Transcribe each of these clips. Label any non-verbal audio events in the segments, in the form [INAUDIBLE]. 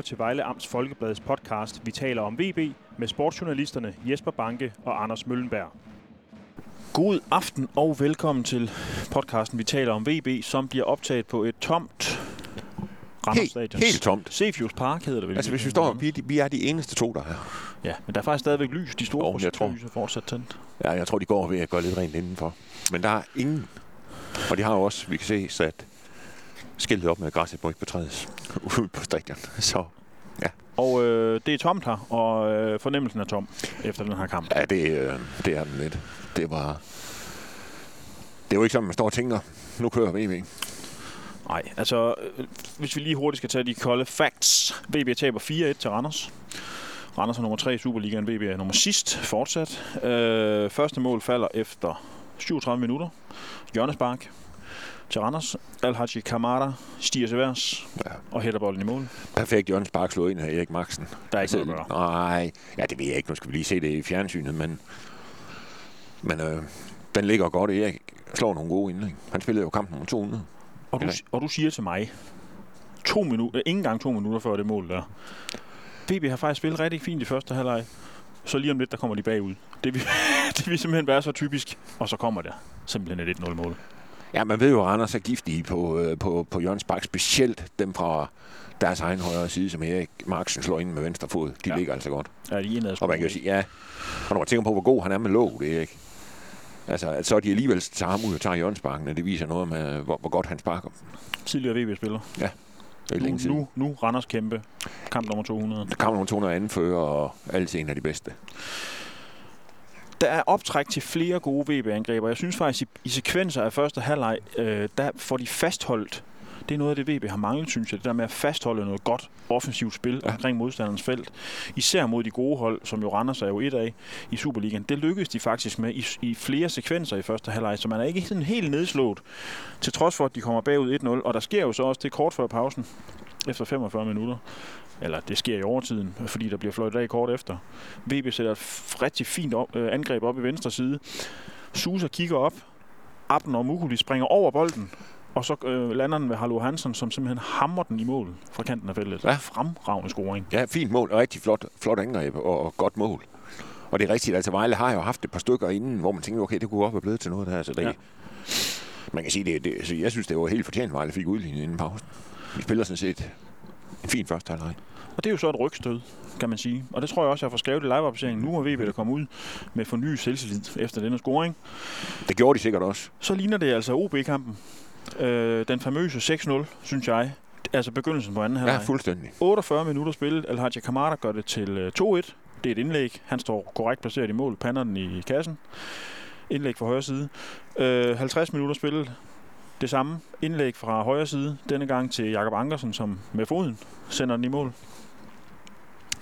lytter til Vejle Amts Folkebladets podcast Vi taler om VB med sportsjournalisterne Jesper Banke og Anders Møllenberg. God aften og velkommen til podcasten Vi taler om VB, som bliver optaget på et tomt Randers Helt, helt tomt. Sefius Park hedder det vel? Altså, hvis vi står, vi, er de- vi er de eneste to, der er her. Ja, men der er faktisk stadigvæk lys. De store Jo, jeg tror- projektlys er fortsat tændt. Ja, jeg tror, de går ved at gøre lidt rent indenfor. Men der er ingen. Og de har jo også, vi kan se, sat skiltet op med, at græsset må ikke betrædes [LAUGHS] ude på stadion. Så Og øh, det er tomt her, og øh, fornemmelsen er tom efter den her kamp. ja, det, øh, det er den lidt. Det var... Det er jo ikke sådan, man står og tænker, nu kører VV. Nej, altså, øh, hvis vi lige hurtigt skal tage de kolde facts. VB taber 4-1 til Randers. Randers er nummer 3 i Superligaen, VB er nummer sidst fortsat. Øh, første mål falder efter 37 minutter. Jørgens Bark til Randers. Al-Haji Kamara stiger til værs Ja. og hætter bolden i mål. Perfekt Jørgen Spark slå ind af Erik Maxen. Der er ikke noget at gøre. Nej, ja, det ved jeg ikke. Nu skal vi lige se det i fjernsynet, men, men øh, den ligger godt. Erik slår nogle gode indlæg. Han spillede jo kampen om 200. Og du, og du siger til mig, to minutter, ikke engang to minutter før det mål der. VB har faktisk spillet rigtig fint i første halvleg. Så lige om lidt, der kommer de bagud. Det vil, [LAUGHS] det vil simpelthen være så typisk. Og så kommer der simpelthen et 1-0 mål. Ja, man ved jo, at Randers er giftige på, øh, på, på Jørgens Bak, specielt dem fra deres egen højre side, som Erik Marksen slår ind med venstre fod. De Ja. ja. ligger altså godt. Ja, de er Og man kan jo sige, ja, og når man tænker på, hvor god han er med låg, det er ikke. Altså, at så de alligevel tager ham ud og tager hjørnesparkene, det viser noget med, hvor, hvor godt han sparker. Tidligere VB-spiller. Det er Nu, længe siden. nu, nu Randers kæmpe. Kamp nummer 200. Der kommer nogle 200 anfører, og altid en af de bedste. Der er optræk til flere gode VB-angreber. Jeg synes faktisk, i, i sekvenser af første halvleg, øh, der får de fastholdt. Det er noget af det, VB har manglet, synes jeg. Det der med at fastholde noget godt offensivt spil ja. Omkring modstanderens felt. Især mod de gode hold, som jo Randers er jo et af i Superligaen. Det lykkedes de faktisk med i, i flere sekvenser i første halvleg, så man er ikke sådan helt nedslået, til trods for, at de kommer bagud 1-0. Og der sker jo så også det kort før pausen, efter 45 minutter. Eller det sker i overtiden, fordi der bliver fløjtet af kort efter. VB sætter et rigtig fint op, øh, angreb op i venstre side. Susa kigger op. Abden og Mukuli springer over bolden. Og så øh, lander den ved Hallo Hansen, som simpelthen hammer den i mål fra kanten af feltet. Ja. Fremragende scoring. Ja, fint mål, og rigtig flot, flot angreb, og, og godt mål. Og det er rigtigt, altså Vejle har jo haft et par stykker inden, hvor man tænker, okay, det kunne godt være blevet til noget der. Så det, ja. Man kan sige, det, det, så jeg synes, det var helt fortjent, Vejle fik udlignet inden pausen. Vi spiller sådan set en fin første halvleg. Og det er jo så et rygstød, kan man sige. Og det tror jeg også, jeg får skrevet i live Nu er VB der komme ud med fornyet selvtillid efter denne scoring. Det gjorde de sikkert også. Så ligner det altså OB-kampen. Øh, den famøse 6-0, synes jeg. Altså begyndelsen på anden Ja, halvleg. fuldstændig. 48 minutter spillet. Al-Haji Kamara gør det til øh, 2-1. Det er et indlæg. Han står korrekt placeret i mål. Pander den i kassen. Indlæg fra højre side. Øh, 50 minutter spillet. Det samme indlæg fra højre side. Denne gang til Jakob Ankersen, som med foden sender den i mål.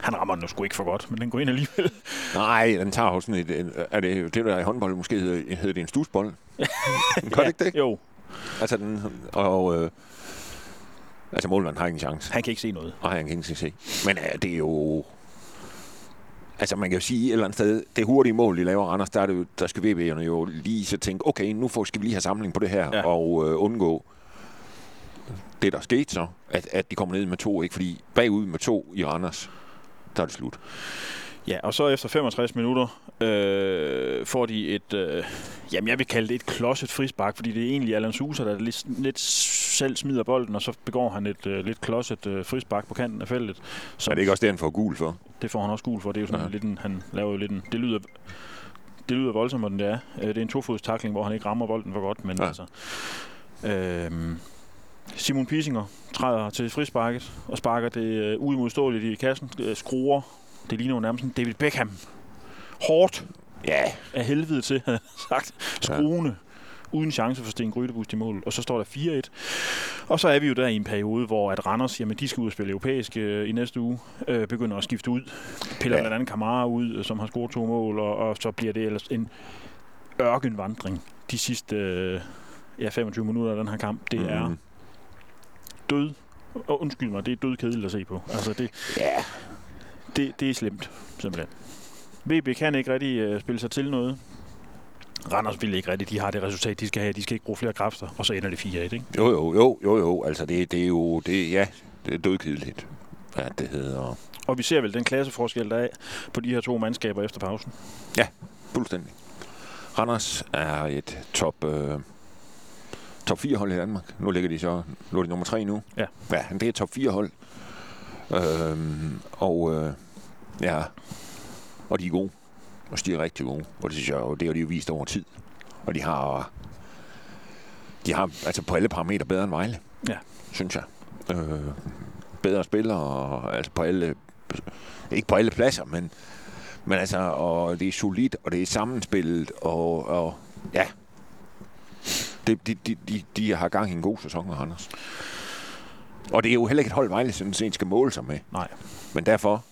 Han rammer den jo sgu ikke for godt, men den går ind alligevel. Nej, den tager jo sådan et, en, er det det der i håndbold måske hedder, hedder det en stusbold? [LAUGHS] Gør det ikke det? Jo, Altså den, og, øh, altså målmanden har ingen chance. han kan ikke se noget. Nej, han kan ikke se. Men øh, det er jo... Altså, man kan jo sige et eller andet sted, det hurtige mål, de laver Randers, der, er det jo, der skal VB'erne jo lige så tænke, okay, nu får, skal vi lige have samling på det her, Ja. ja. og øh, undgå det, der skete så, at, at de kommer ned med to, ikke? Fordi bagud med to i Randers, der er det slut. Ja, og så efter 65 minutter øh, får de et, øh, jamen jeg vil kalde det et klodset frispark, fordi det er egentlig Allan Sousa, der lidt, lidt selv smider bolden, og så begår han et øh, lidt klodset øh, frispark på kanten af feltet. Så er det ikke også det, han får gul for? Det får han også gul for. Det er jo sådan Ja. lidt en, han laver jo lidt en, det lyder, det lyder voldsommere, end det er. Øh, Det er en tofodstakling, hvor han ikke rammer bolden for godt, men ja. Ja. altså... Øh, Simon Pisinger træder til frisparket og sparker det øh, uimodståeligt i kassen, øh, skruer. Det ligner jo nærmest sådan David Beckham. Hårdt Ja. af helvede til, havde sagt. Skruende. Uden chance for Sten Grydebust i mål. Og så står der 4-1. Og så er vi jo der i en periode, hvor at Randers, jamen de skal ud og spille europæisk øh, i næste uge, øh, begynder at skifte ud. Piller ja. Ja. blandt andet Kamara ud, øh, som har scoret to mål, og, og så bliver det ellers en ørkenvandring de sidste øh, ja, 25 minutter af den her kamp. Det er Mhm. død. Og undskyld mig, det er død kedeligt at se på. Altså det, Ja. Det, det er slemt, simpelthen. VB kan ikke rigtig øh, spille sig til noget. Randers vil ikke rigtigt. De har det resultat, de skal have. De skal ikke bruge flere kræfter. Og så ender det 4-1, ikke? Jo, jo, jo, jo, jo. Altså, det, det er jo, det, ja, det er dødkedeligt. hvad det hedder. Og vi ser vel den klasseforskel, der er på de her to mandskaber efter pausen. Fuldstændig. Randers er et top, øh, top 4 hold i Danmark. Nu ligger de så, nu er de nummer 3 nu. Ja. Ja, det er et top 4 hold. Øhm, og øh, ja, og de er gode. Og de er rigtig gode. Og det synes jeg jo, det har de jo vist over tid. Og de har, de har altså på alle parametre bedre end Vejle. Ja. Synes jeg. Øh, bedre spillere, og, altså på alle, ikke på alle pladser, men men altså, og det er solidt, og det er sammenspillet, og, og ja. Det, de, de, de, de har gang i en god sæson, Anders. Og det er jo heller ikke et hold, Vejle sådan set skal måle sig med. Nej. Men derfor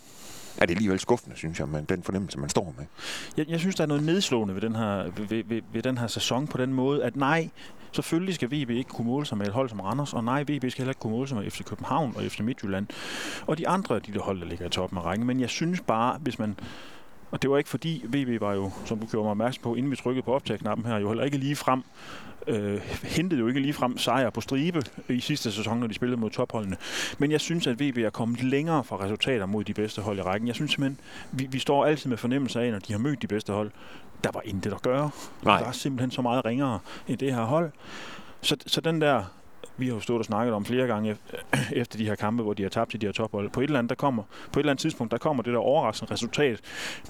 er det alligevel skuffende, synes jeg, med den fornemmelse, man står med. Jeg, jeg synes, der er noget nedslående ved den, her, ved, ved, ved den her sæson på den måde, at nej, selvfølgelig skal VB ikke kunne måle sig med et hold som Randers, og nej, VB skal heller ikke kunne måle sig med FC København og FC Midtjylland, og de andre de der hold, der ligger i toppen af rækken. Men jeg synes bare, hvis man og det var ikke fordi, VB var jo, som du gjorde mig opmærksom på, inden vi trykkede på optagknappen her, jo heller ikke lige frem, øh, hentede jo ikke lige frem sejr på stribe i sidste sæson, når de spillede mod topholdene. Men jeg synes, at VB er kommet længere fra resultater mod de bedste hold i rækken. Jeg synes simpelthen, vi, vi står altid med fornemmelse af, når de har mødt de bedste hold, der var intet at gøre. Nej. De var simpelthen så meget ringere end det her hold. Så, så den der vi har jo stået og snakket om flere gange efter de her kampe, hvor de har tabt til de her tophold. På et eller andet, der kommer, på et eller andet tidspunkt, der kommer det der overraskende resultat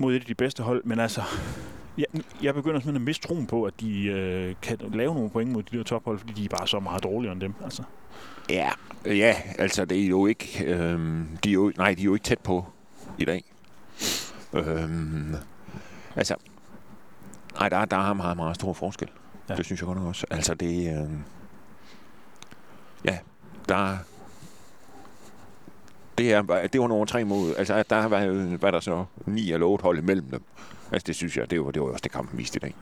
mod et af de bedste hold. Men altså, jeg, jeg begynder simpelthen at miste troen på, at de øh, kan lave nogle point mod de der tophold, fordi de er bare så meget dårligere end dem. Altså. Ja, ja, altså det er jo ikke, øhm, de er jo, nej, de er jo ikke tæt på i dag. Øhm, altså, nej, der, der er meget, meget stor forskel. Ja. Det synes jeg godt nok også. Altså det, øh, ja, der det er, det var nogle tre mod, altså der været, hvad der så, ni eller otte hold imellem dem. Altså det synes jeg, det var, det var også det kampen viste i dag.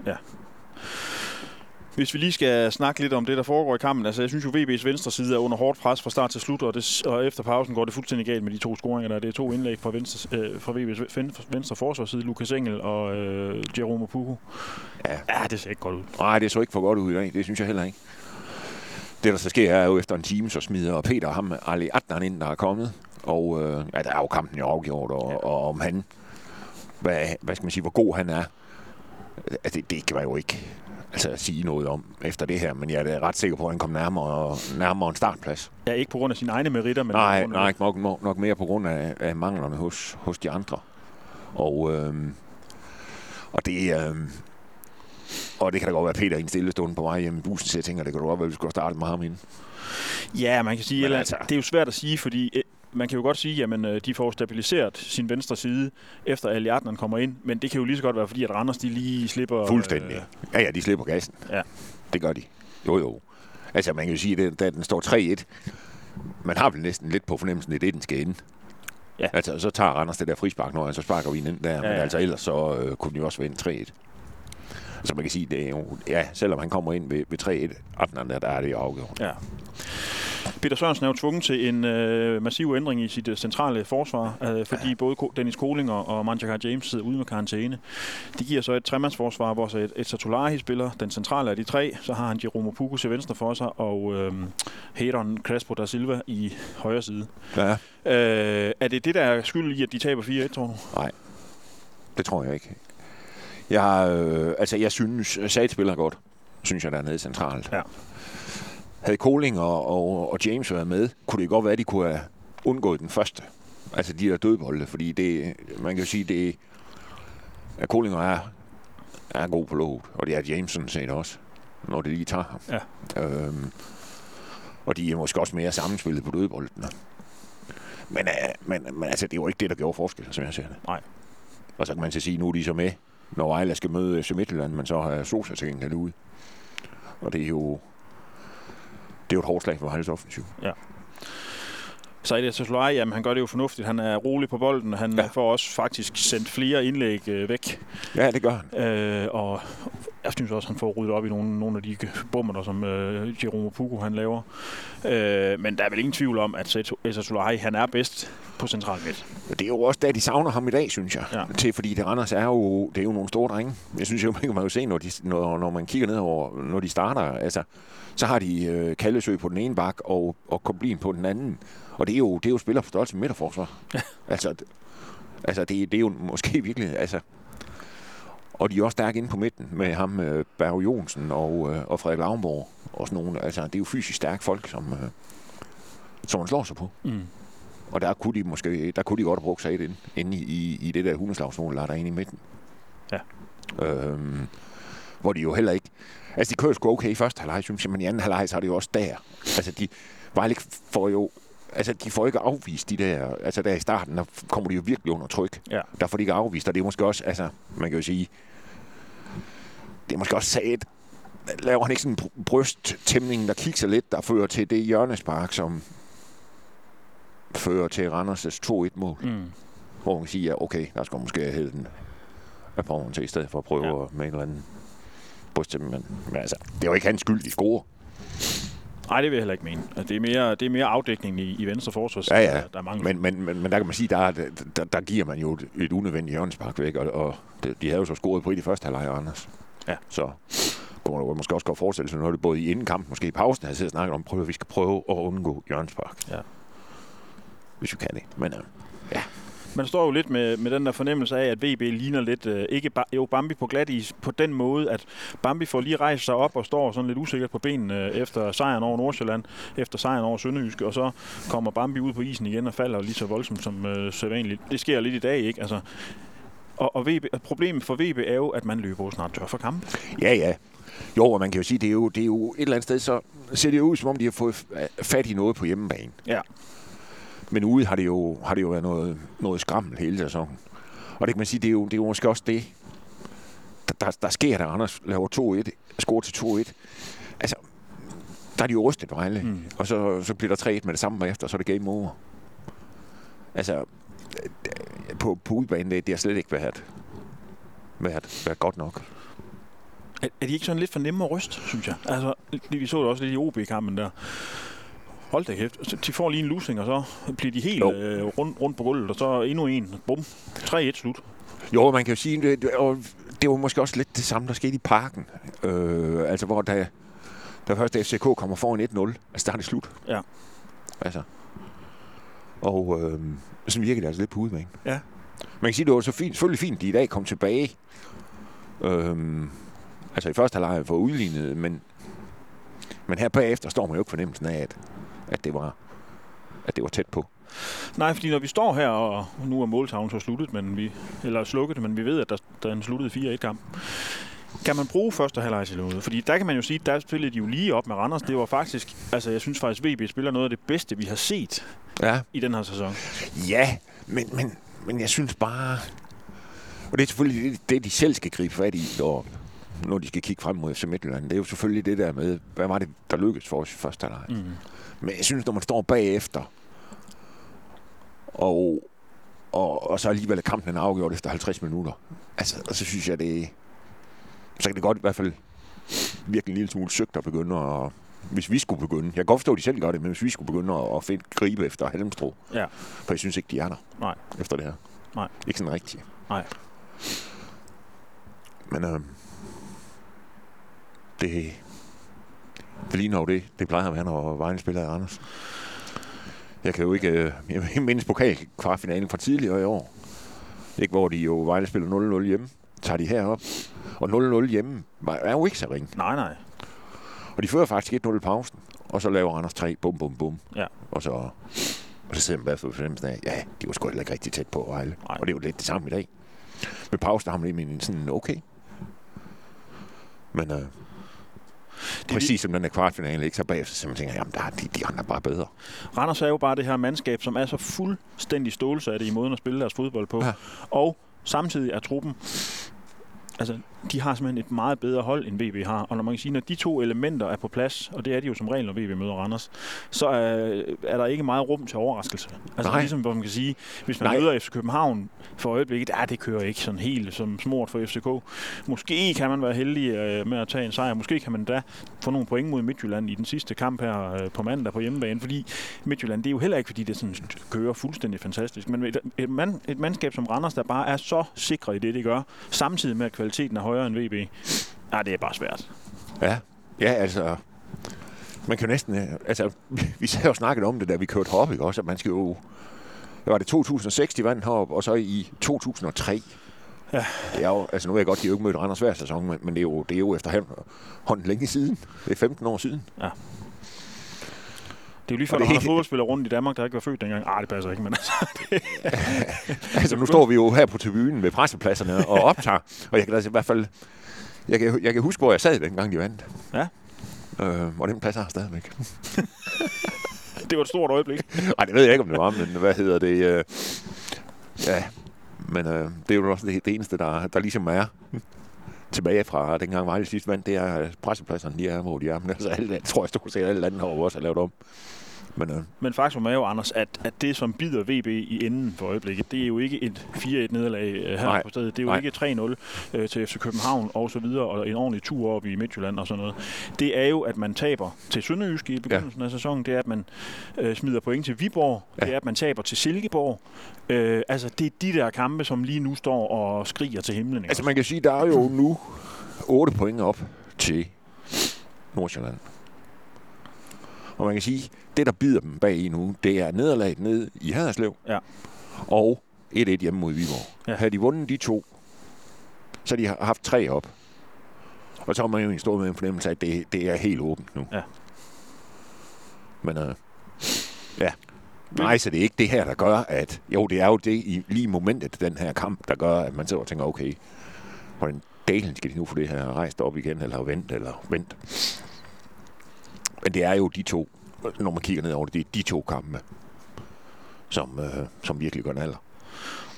Hvis vi lige skal snakke lidt om det, der foregår i kampen. Altså, jeg synes jo, VB's venstre side er under hårdt pres fra start til slut, og, det, og efter pausen går det fuldstændig galt med de to scoringer. Der. Det er to indlæg fra, venstre, øh, fra VB's ven- venstre forsvarsside, Lukas Engel og øh, Jerome Puku. Ja. ja, det ser ikke godt ud. Nej, det så ikke for godt ud i dag. Det synes jeg heller ikke. Det, der så sker, er jo efter en time, så smider Peter ham Ali Adnan ind, der er kommet. Og øh, ja, der er jo kampen jo afgjort, og, Ja. og om han, hvad, hvad skal man sige, hvor god han er, altså, det, det kan man jo ikke altså, sige noget om efter det her, men jeg er ret sikker på, at han kom nærmere, nærmere en startplads. Ja, ikke på grund af sine egne meritter, men nej, på grund af- nej, nok, nok, nok mere på grund af, af manglerne hos, hos de andre. Og, øh, og det, øh, og det kan da godt være, at Peter i en stille stund på vej hjem i bussen, så jeg tænker, det kan da godt være, at vi skulle starte med ham inden. Ja, man kan sige, Men eller, altså- det er jo svært at sige, fordi øh, man kan jo godt sige, at de får stabiliseret sin venstre side, efter Ali Adnan kommer ind, men det kan jo lige så godt være, fordi at Randers de lige slipper... Fuldstændig. Øh, Ja, ja, de slipper gassen. Ja. Det gør de. Jo, jo. Altså, man kan jo sige, at da den står 3-1, man har vel næsten lidt på fornemmelsen, at det den skal ende. Ja. Altså, så tager Randers det der frispark, når så sparker vi den ind der. Ja, Ja, men altså, ellers så øh, kunne den jo også vinde 3-1. Så man kan sige, det er jo, ja, selvom han kommer ind ved, ved 3-1, Adnan der, er det jo afgjort. Ja. Peter Sørensen er jo tvunget til en øh, massiv ændring i sit øh, centrale forsvar, øh, fordi ja. både Dennis Koling og, Manchaka James sidder ude med karantæne. Det giver så et tremandsforsvar, hvor så et, et Satolahi spiller den centrale af de tre. Så har han Jerome Puku til venstre for sig, og øh, Hedon Crespo da Silva i højre side. Ja, Øh, er det det, der er skyld i, at de taber 4-1, tror du? det tror jeg ikke. Jeg, øh, altså, jeg synes, Sat spiller godt, synes jeg, dernede centralt. Ja. Havde Koling og, og, og James været med, kunne det godt være, at de kunne have undgået den første. Altså de der dødbolde, fordi det, man kan jo sige, det at Koling er, er god på låget, og det er James sådan set også, når det lige tager ham. Ja. Øhm, og de er måske også mere sammenspillet på dødboldene. Men, øh, men, men altså, det var ikke det, der gjorde forskel, som jeg ser det. Nej. Og så kan man så sige, nu er de så med, når Vejle skal møde FC Midtjylland, men så har Sosa til gengæld ude. Og det er jo, det er jo et hårdt slag for Vejles offensiv. Ja det Satolahi, jamen han gør det jo fornuftigt. Han er rolig på bolden. Han ja. Får også faktisk sendt flere indlæg øh, væk. Ja, det gør han. Øh, og jeg synes også, han får ryddet op i nogle, nogle af de bummer, der som øh, Jerome Pugo han laver. Øh, men der er vel ingen tvivl om, at Esa Solai, han er bedst på central midt. Det er jo også da, de savner ham i dag, synes jeg. Ja. Til, fordi det Randers er jo, det er jo nogle store drenge. Jeg synes jo, [LAUGHS] man kan jo se, når, de, når, når man kigger ned over, når de starter, altså, så har de øh, Kallesø på den ene bak og, og Koblin på den anden. Og det er jo, det er jo spiller på størrelse med midterforsvar. Ja. Altså, altså det, det er jo måske virkelig, altså, og de er også stærke inde på midten med ham, øh, Berg Jonsen og, øh, og Frederik Lavnborg. Og sådan nogle, altså, det er jo fysisk stærke folk, som, øh, som man slår sig på. Mm. Og der kunne de måske, der kunne de godt have brugt sig et ind, inde i, i, i det der hundeslagsmål, der er derinde i midten. Ja. Øhm, hvor de jo heller ikke... Altså, de kører sgu okay i første halvleg, synes jeg, men i anden halvleg, så er det jo også der. Altså, de Vejle får jo... Altså, de får ikke afvist de der... Altså, der i starten, der kommer de jo virkelig under tryk. Ja. Der får de ikke afvist, og det er måske også... Altså, man kan jo sige... Det er måske også sagt, laver han ikke sådan en br- brysttæmning, der kigger lidt, der fører til det hjørnespark, som fører til Randers' 2-1-mål. Mm. Hvor man kan sige, ja, okay, der skal måske hælde den af på til, i stedet for at prøve Ja. med en eller anden brysttæmning. Men, men altså, det er jo ikke hans skyld, de scorer. Nej, det vil jeg heller ikke mene. Altså, det, er mere, det er mere afdækning i, i venstre forsvars, Ja, ja. der, der er mange. Men, men, men, men der kan man sige, der, er- der, der giver man jo et, et unødvendigt hjørnespark væk, og, og de havde jo så scoret på i de første halvleg, Anders. Ja. Så kunne man måske også godt forestille sig, når det både i inden kamp, måske i pausen, havde siddet og snakket om, prøv at vi skal prøve at undgå hjørnespark. Ja. Hvis vi kan det. Men øh, Man står jo lidt med, med den der fornemmelse af, at VB ligner lidt, øh, ikke ba- jo Bambi på glat is, på den måde, at Bambi får lige rejst sig op og står sådan lidt usikkert på benene øh, efter sejren over Nordsjælland, efter sejren over Sønderjyske, og så kommer Bambi ud på isen igen og falder lige så voldsomt som øh, sædvanligt. Det sker lidt i dag, ikke? Altså, og, og VB, problemet for VB er jo, at man løber snart tør for kamp. Ja, ja. Jo, og man kan jo sige, det er jo, det er jo et eller andet sted, så ser det jo ud, som om de har fået fat i noget på hjemmebane. Ja. Men ude har det jo, har det jo været noget, noget skrammel hele sæsonen. Og det kan man sige, det er jo, det er jo måske også det, der, der, der sker, da Anders laver 2-1, scorer til 2-1. Altså, der er de jo rystet Vejle, Mm. og så, så bliver der 3-1 med det samme bagefter, og så er det game over. Altså, på, på udbanen, det, det har slet ikke været, været, været godt nok. Er, er de ikke sådan lidt for nemme at ryste, synes jeg? Altså, vi så det også lidt i OB-kampen der. Hold da kæft. Så De får lige en losing, og så bliver de helt Jo. øh, rundt, rundt på gulvet, og så endnu en. Bum. 3-1 slut. Jo, man kan jo sige, det, og det var måske også lidt det samme, der skete i parken. Øh, altså, hvor da, da først FCK kommer foran 1-0, altså der er det slut. Ja. Altså. Og øh, sådan virker det altså lidt på udbanen. Ja. Man kan sige, det var så fint, selvfølgelig fint, de i dag kom tilbage. Øh, altså i første halvleg for udlignet, men, men her bagefter står man jo ikke fornemmelsen af, at, at, det var, at det var tæt på. Nej, fordi når vi står her, og nu er måltavlen så sluttet, men vi, eller slukket, men vi ved, at der, der er sluttet 4-1-kamp. Kan man bruge første halvleg til noget? Fordi der kan man jo sige, der spillede de jo lige op med Randers. Det var faktisk, altså jeg synes faktisk, VB spiller noget af det bedste, vi har set Ja, i den her sæson. Ja, men, men, men jeg synes bare... Og det er selvfølgelig det, det de selv skal gribe fat i, når, når de skal kigge frem mod FC Midtjylland. Det er jo selvfølgelig det der med, hvad var det, der lykkedes for os i første halvleg. Mm. Men jeg synes, når man står bagefter, og, og, og så alligevel er kampen er afgjort efter 50 minutter, altså, og så synes jeg, det så kan det godt i hvert fald virke en lille smule søgt at begynde at hvis vi skulle begynde, jeg kan godt forstå, at de selv gør det, men hvis vi skulle begynde at, at finde gribe efter Halmstrå, Ja. for jeg synes ikke, de er der Nej. efter det her. Nej. Ikke sådan rigtigt. Nej. Men øh, det, det ligner jo det, det plejer at være, når Vejle spiller i Anders. Jeg kan jo ikke... Øh, jeg mindes pokal kvartfinalen fra tidligere i år. Ikke, hvor de jo Vejle spiller 0-0 hjemme. Tager de herop. Og 0-0 hjemme er jo ikke så ringe. Nej, nej. Og de fører faktisk 1-0 i pausen. Og så laver Anders 3. Bum, bum, bum. Ja. Og så, og så sidder man bare for fornemmelsen af, ja, de var sgu heller ikke rigtig tæt på Vejle. Nej. Og det er jo lidt det samme i dag. Med pausen har man lige sådan, okay. Men øh, Det præcis som den der kvartfinale, ikke så bagefter, så man tænker, jamen, der er de, de andre er bare bedre. Randers er jo bare det her mandskab, som er så fuldstændig stålsatte i måden at spille deres fodbold på. Ja. Og samtidig er truppen... Altså, de har simpelthen et meget bedre hold, end VB har. Og når man kan sige, når de to elementer er på plads, og det er de jo som regel, når VB møder Randers, så er, er der ikke meget rum til overraskelse. Altså Nej. ligesom, hvor man kan sige, hvis man Nej. møder FC København for øjeblikket, ja, det kører ikke sådan helt som smort for FCK. Måske kan man være heldig øh, med at tage en sejr. Måske kan man da få nogle point mod Midtjylland i den sidste kamp her øh, på mandag på hjemmebane, fordi Midtjylland, det er jo heller ikke, fordi det sådan kører fuldstændig fantastisk, men et, et, mand, et mandskab som Randers, der bare er så sikre i det, det gør, samtidig med, at kvaliteten er højere end VB, ja, det er bare svært. Ja, ja altså... Man kan jo næsten... Altså, [LAUGHS] vi sad og snakket om det, da vi kørte herop, ikke også? At man skal jo... Hvad var det 2006, de vandt herop, og så i 2003. Ja. Det er jo, altså nu er jeg godt, de jo ikke mødt Randers hver sæson, men, men det, er jo, det er jo efterhånden længe siden. Det er 15 år siden. Det er jo lige før, der er er fodboldspillere rundt i Danmark, der ikke var født dengang. Ah, det passer ikke, men altså, [LAUGHS] det, [LAUGHS] Altså nu står vi jo her på tribunen ved pressepladserne og optager, og jeg kan da i hvert fald... Jeg kan, jeg kan huske, hvor jeg sad dengang, de vandt. Ja. Øh, og den plads har jeg stadigvæk. [LAUGHS] det var et stort øjeblik. Nej, det ved jeg ikke, om det var, men hvad hedder det? Øh, ja, men øh, det er jo også det, det eneste, der, der ligesom er tilbage fra dengang Vejle sidst vandt, det er pressepladserne, de er, hvor de er. Men altså, alle, jeg tror jeg stort set alle lande har også lavet om. Men øh, Men faktum er jo, Anders, at, at det, som bider VB i enden for øjeblikket, det er jo ikke et 4-1 nederlag øh, her Nej. på stedet. Det er jo Nej. ikke 3-0 øh, til FC København og så videre, og en ordentlig tur op i Midtjylland og sådan noget. Det er jo, at man taber til Sønderjysk i begyndelsen ja. af sæsonen. Det er, at man øh, smider point til Viborg. Ja. Det er, at man taber til Silkeborg. Øh, altså, det er de der kampe, som lige nu står og skriger til himlen. ikke altså man kan sige, der er jo nu 8 point op til Nordsjælland. Og man kan sige, det der bider dem bag i nu, det er nederlaget ned i Haderslev. Ja. Og 1-1 hjemme mod Viborg. Ja. Havde de vundet de to, så de haft tre op. Og så har man jo egentlig stået med en fornemmelse af, at det, det er helt åbent nu. Ja. Men øh, ja, nej, så det er ikke det her, der gør, at... Jo, det er jo det i lige momentet, den her kamp, der gør, at man sidder og tænker, okay, hvordan dalen skal de nu få det her rejst op igen, eller vent, eller vent. Men det er jo de to, når man kigger ned over det, det er de to kampe, som, øh, som virkelig gør en alder.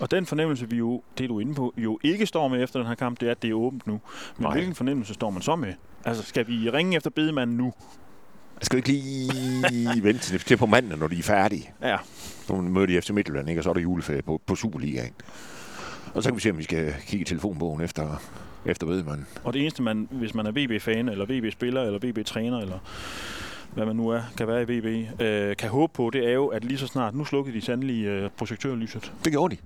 Og den fornemmelse, vi jo, det er du inde på, jo ikke står med efter den her kamp, det er, at det er åbent nu. Men Nej. hvilken fornemmelse står man så med? Altså, skal vi ringe efter bedemanden nu? Jeg skal ikke lige vente til, på mandag, når de er færdige. Ja, Nu møder de FC Midtjylland, ikke? og så er der juleferie på, på Superligaen. Og så kan vi se, om vi skal kigge i telefonbogen efter, efter vedmanden. og det eneste, man, hvis man er VB-fan, eller VB-spiller, eller VB-træner, eller hvad man nu er, kan være i VB, øh, kan håbe på, det er jo, at lige så snart, nu slukkede de sandelig øh, projektørlyset. Det gjorde de.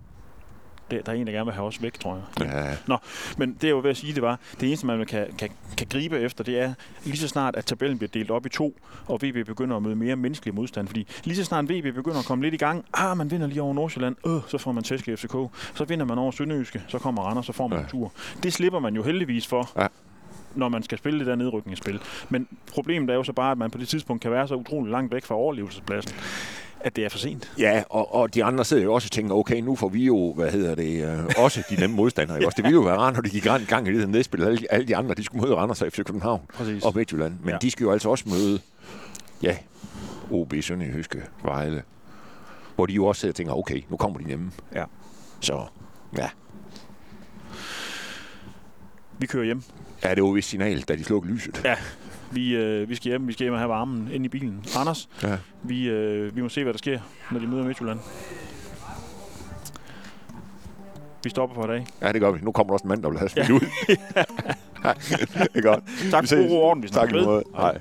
Det, der er en, der gerne vil have os væk, tror jeg. Ja, Men det, jeg var ved at sige, det var, det eneste, man kan, kan, kan gribe efter, det er lige så snart, at tabellen bliver delt op i to, og VB begynder at møde mere menneskelig modstand. Fordi lige så snart VB begynder at komme lidt i gang, ah, man vinder lige over Nordsjælland, øh, så får man tæsk i FCK, så vinder man over Sønderjyske, så kommer Randers, så får man Ja. en tur. Det slipper man jo heldigvis for. Ja. Når man skal spille det der nedrykningsspil. Men problemet er jo så bare, at man på det tidspunkt kan være så utrolig langt væk fra overlevelsespladsen, at det er for sent. ja og, og de andre sidder jo også og tænker, okay, nu får vi jo, hvad hedder det, øh, også de nemme modstandere. ikke [LAUGHS] også? Det ville jo være rart, når de gik gang- gang i det nedspil. Alle, alle de andre, de skulle møde Randers FC København Præcis. og Midtjylland. Men Ja. ja. de skal jo altså også møde, ja, OB, Sønderjyske, Vejle. Hvor de jo også sidder og tænker, okay, nu kommer de nemme. Ja. Så, ja. Vi kører hjem. Ja, det var vist signal, da de slukkede lyset. Ja. Vi, øh, vi skal hjem, vi skal hjem og have varmen ind i bilen. Anders, Ja. vi, øh, vi må se, hvad der sker, når de møder Midtjylland. Vi stopper for i dag. Ja, det gør vi. Nu kommer der også en mand, der vil have smidt ud. [LAUGHS] [LAUGHS] det er godt. Tak for god orden, vi Tak i måde. Hej.